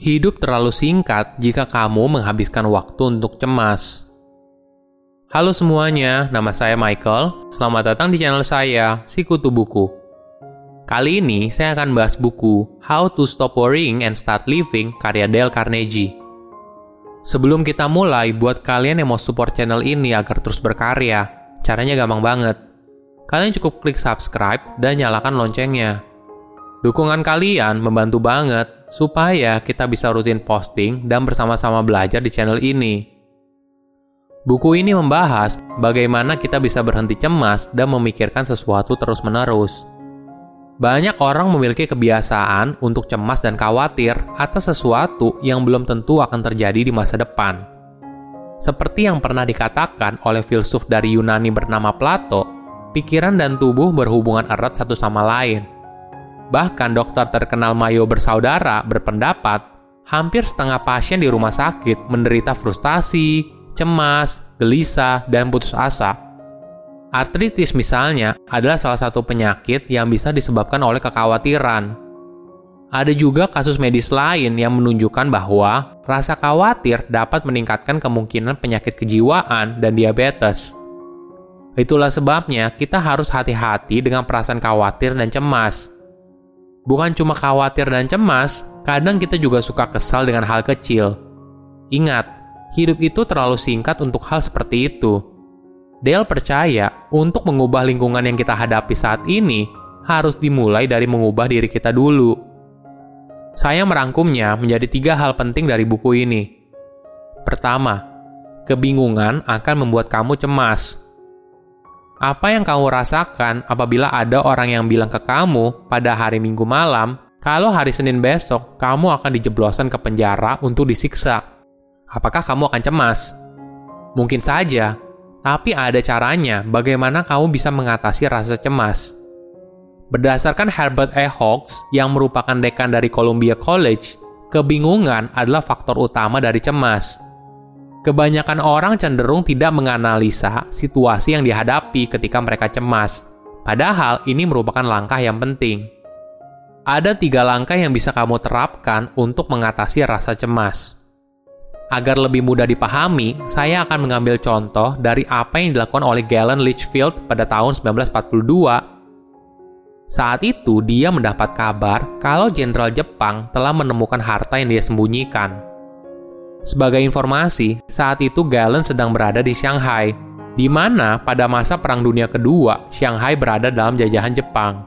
Hidup terlalu singkat jika kamu menghabiskan waktu untuk cemas. Halo semuanya, nama saya Michael. Selamat datang di channel saya, Sikutu Buku. Kali ini saya akan bahas buku How to Stop Worrying and Start Living karya Dale Carnegie. Sebelum kita mulai, buat kalian yang mau support channel ini agar terus berkarya, caranya gampang banget. Kalian cukup klik subscribe dan nyalakan loncengnya. Dukungan kalian membantu banget supaya kita bisa rutin posting dan bersama-sama belajar di channel ini. Buku ini membahas bagaimana kita bisa berhenti cemas dan memikirkan sesuatu terus-menerus. Banyak orang memiliki kebiasaan untuk cemas dan khawatir atas sesuatu yang belum tentu akan terjadi di masa depan. Seperti yang pernah dikatakan oleh filsuf dari Yunani bernama Plato, pikiran dan tubuh berhubungan erat satu sama lain – Bahkan dokter terkenal Mayo bersaudara berpendapat hampir setengah pasien di rumah sakit menderita frustasi, cemas, gelisah, dan putus asa. Artritis misalnya adalah salah satu penyakit yang bisa disebabkan oleh kekhawatiran. Ada juga kasus medis lain yang menunjukkan bahwa rasa khawatir dapat meningkatkan kemungkinan penyakit kejiwaan dan diabetes. Itulah sebabnya kita harus hati-hati dengan perasaan khawatir dan cemas Bukan cuma khawatir dan cemas, kadang kita juga suka kesal dengan hal kecil. Ingat, hidup itu terlalu singkat untuk hal seperti itu. Dale percaya untuk mengubah lingkungan yang kita hadapi saat ini harus dimulai dari mengubah diri kita dulu. Saya merangkumnya menjadi tiga hal penting dari buku ini. Pertama, kebingungan akan membuat kamu cemas. Apa yang kamu rasakan apabila ada orang yang bilang ke kamu pada hari Minggu malam, kalau hari Senin besok kamu akan dijebloskan ke penjara untuk disiksa? Apakah kamu akan cemas? Mungkin saja, tapi ada caranya bagaimana kamu bisa mengatasi rasa cemas. Berdasarkan Herbert A. Hawks yang merupakan dekan dari Columbia College, kebingungan adalah faktor utama dari cemas. Kebanyakan orang cenderung tidak menganalisa situasi yang dihadapi ketika mereka cemas. Padahal ini merupakan langkah yang penting. Ada tiga langkah yang bisa kamu terapkan untuk mengatasi rasa cemas. Agar lebih mudah dipahami, saya akan mengambil contoh dari apa yang dilakukan oleh Galen Litchfield pada tahun 1942. Saat itu, dia mendapat kabar kalau Jenderal Jepang telah menemukan harta yang dia sembunyikan. Sebagai informasi, saat itu Galen sedang berada di Shanghai, di mana pada masa Perang Dunia Kedua, Shanghai berada dalam jajahan Jepang.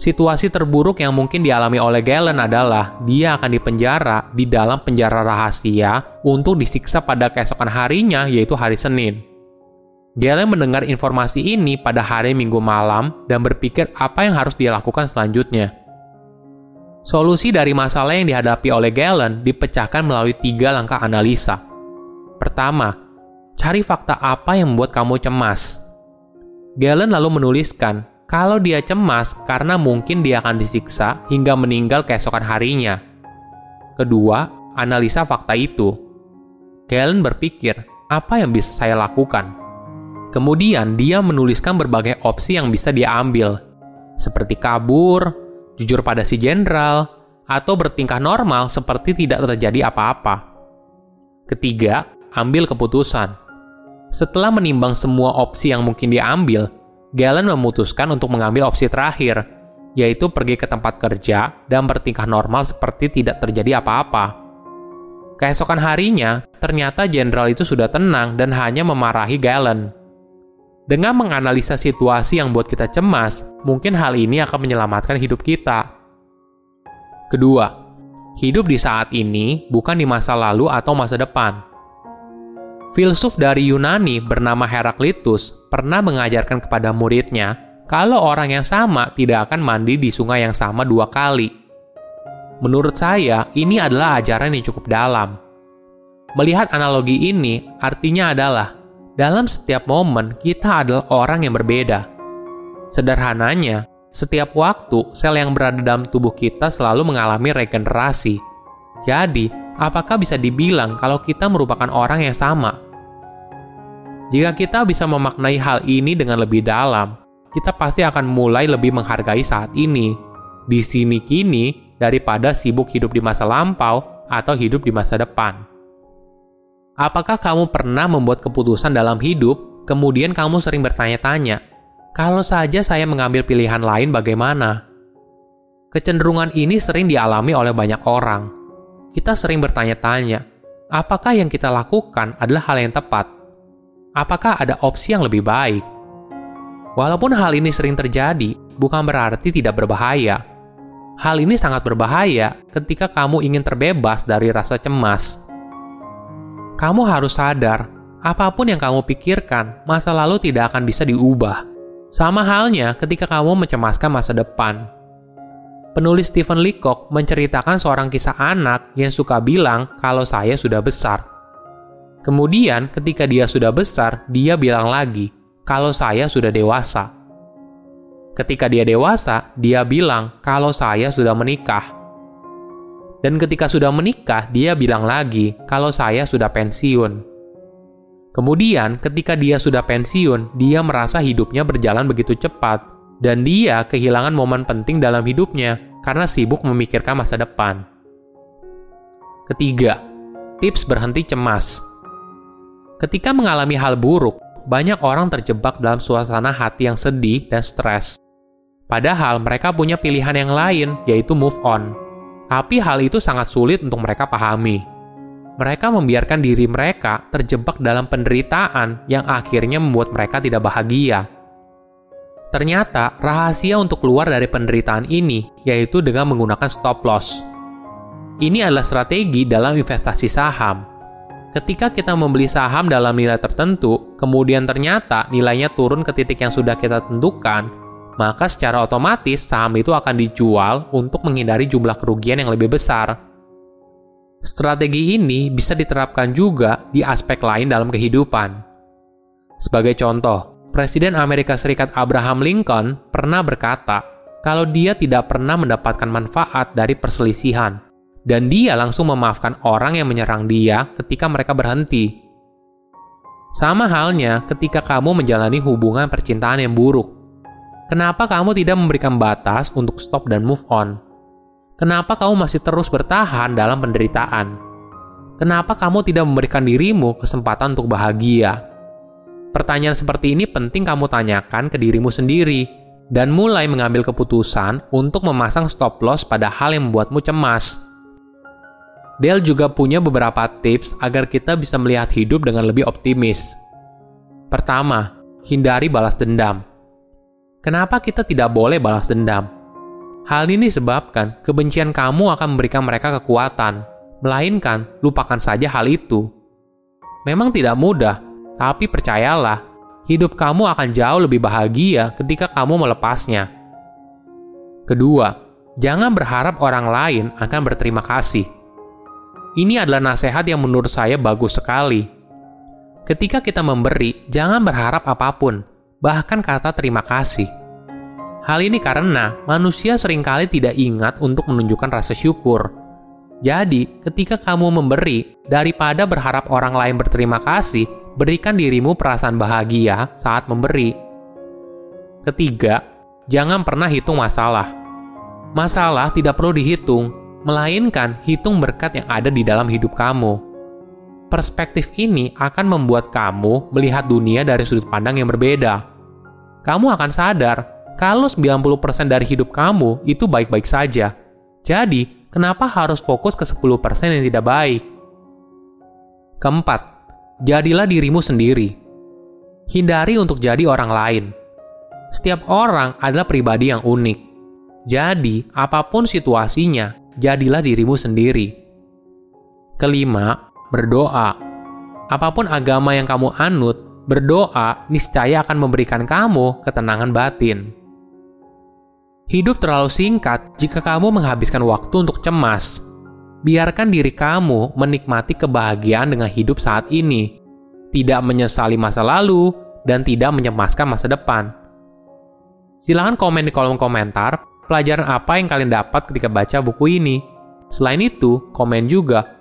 Situasi terburuk yang mungkin dialami oleh Galen adalah dia akan dipenjara di dalam penjara rahasia untuk disiksa pada keesokan harinya, yaitu hari Senin. Galen mendengar informasi ini pada hari Minggu malam dan berpikir apa yang harus dia lakukan selanjutnya. Solusi dari masalah yang dihadapi oleh Galen dipecahkan melalui tiga langkah analisa. Pertama, cari fakta apa yang membuat kamu cemas. Galen lalu menuliskan kalau dia cemas karena mungkin dia akan disiksa hingga meninggal keesokan harinya. Kedua, analisa fakta itu. Galen berpikir, apa yang bisa saya lakukan? Kemudian dia menuliskan berbagai opsi yang bisa diambil, seperti kabur, jujur pada si jenderal, atau bertingkah normal seperti tidak terjadi apa-apa. Ketiga, ambil keputusan. Setelah menimbang semua opsi yang mungkin diambil, Galen memutuskan untuk mengambil opsi terakhir, yaitu pergi ke tempat kerja dan bertingkah normal seperti tidak terjadi apa-apa. Keesokan harinya, ternyata jenderal itu sudah tenang dan hanya memarahi Galen. Dengan menganalisa situasi yang buat kita cemas, mungkin hal ini akan menyelamatkan hidup kita. Kedua, hidup di saat ini bukan di masa lalu atau masa depan. Filsuf dari Yunani bernama Heraklitus pernah mengajarkan kepada muridnya kalau orang yang sama tidak akan mandi di sungai yang sama dua kali. Menurut saya, ini adalah ajaran yang cukup dalam. Melihat analogi ini, artinya adalah dalam setiap momen, kita adalah orang yang berbeda. Sederhananya, setiap waktu sel yang berada dalam tubuh kita selalu mengalami regenerasi. Jadi, apakah bisa dibilang kalau kita merupakan orang yang sama? Jika kita bisa memaknai hal ini dengan lebih dalam, kita pasti akan mulai lebih menghargai saat ini. Di sini kini, daripada sibuk hidup di masa lampau atau hidup di masa depan. Apakah kamu pernah membuat keputusan dalam hidup, kemudian kamu sering bertanya-tanya, "Kalau saja saya mengambil pilihan lain, bagaimana?" Kecenderungan ini sering dialami oleh banyak orang. Kita sering bertanya-tanya, apakah yang kita lakukan adalah hal yang tepat? Apakah ada opsi yang lebih baik? Walaupun hal ini sering terjadi, bukan berarti tidak berbahaya. Hal ini sangat berbahaya ketika kamu ingin terbebas dari rasa cemas. Kamu harus sadar, apa pun yang kamu pikirkan, masa lalu tidak akan bisa diubah. Sama halnya ketika kamu mencemaskan masa depan. Penulis Stephen Leacock menceritakan seorang kisah anak yang suka bilang kalau saya sudah besar. Kemudian ketika dia sudah besar, dia bilang lagi, kalau saya sudah dewasa. Ketika dia dewasa, dia bilang kalau saya sudah menikah. Dan ketika sudah menikah, dia bilang lagi kalau saya sudah pensiun. Kemudian, ketika dia sudah pensiun, dia merasa hidupnya berjalan begitu cepat, dan dia kehilangan momen penting dalam hidupnya karena sibuk memikirkan masa depan. Ketiga, tips berhenti cemas. Ketika mengalami hal buruk, banyak orang terjebak dalam suasana hati yang sedih dan stres. Padahal mereka punya pilihan yang lain, yaitu move on. Tapi hal itu sangat sulit untuk mereka pahami. Mereka membiarkan diri mereka terjebak dalam penderitaan yang akhirnya membuat mereka tidak bahagia. Ternyata, rahasia untuk keluar dari penderitaan ini yaitu dengan menggunakan stop loss. Ini adalah strategi dalam investasi saham Ketika kita membeli saham dalam nilai tertentu, kemudian ternyata nilainya turun ke titik yang sudah kita tentukan, maka secara otomatis saham itu akan dijual untuk menghindari jumlah kerugian yang lebih besar. Strategi ini bisa diterapkan juga di aspek lain dalam kehidupan. Sebagai contoh, Presiden Amerika Serikat Abraham Lincoln pernah berkata kalau dia tidak pernah mendapatkan manfaat dari perselisihan, dan dia langsung memaafkan orang yang menyerang dia ketika mereka berhenti. Sama halnya ketika kamu menjalani hubungan percintaan yang buruk. Kenapa kamu tidak memberikan batas untuk stop dan move on? Kenapa kamu masih terus bertahan dalam penderitaan? Kenapa kamu tidak memberikan dirimu kesempatan untuk bahagia? Pertanyaan seperti ini penting kamu tanyakan ke dirimu sendiri dan mulai mengambil keputusan untuk memasang stop loss pada hal yang membuatmu cemas Dale juga punya beberapa tips agar kita bisa melihat hidup dengan lebih optimis. Pertama, hindari balas dendam. Kenapa kita tidak boleh balas dendam? Hal ini disebabkan kebencian kamu akan memberikan mereka kekuatan, melainkan lupakan saja hal itu. Memang tidak mudah, tapi percayalah, hidup kamu akan jauh lebih bahagia ketika kamu melepasnya. Kedua, jangan berharap orang lain akan berterima kasih ini adalah nasihat yang menurut saya bagus sekali. Ketika kita memberi, jangan berharap apa pun, bahkan kata terima kasih. Hal ini karena manusia sering kali tidak ingat untuk menunjukkan rasa syukur. Jadi, ketika kamu memberi, daripada berharap orang lain berterima kasih, berikan dirimu perasaan bahagia saat memberi. Ketiga, jangan pernah hitung masalah. Masalah tidak perlu dihitung, melainkan hitung berkat yang ada di dalam hidup kamu. Perspektif ini akan membuat kamu melihat dunia dari sudut pandang yang berbeda. Kamu akan sadar kalau 90% dari hidup kamu itu baik-baik saja. Jadi, kenapa harus fokus ke 10% yang tidak baik? Keempat, jadilah dirimu sendiri. Hindari untuk jadi orang lain. Setiap orang adalah pribadi yang unik. Jadi, apa pun situasinya, jadilah dirimu sendiri. Kelima, berdoa. Apa pun agama yang kamu anut, berdoa niscaya akan memberikan kamu ketenangan batin. Hidup terlalu singkat jika kamu menghabiskan waktu untuk cemas. Biarkan diri kamu menikmati kebahagiaan dengan hidup saat ini, tidak menyesali masa lalu, dan tidak mencemaskan masa depan. Silahkan komen di kolom komentar pelajaran apa yang kalian dapat ketika baca buku ini. Selain itu, komen juga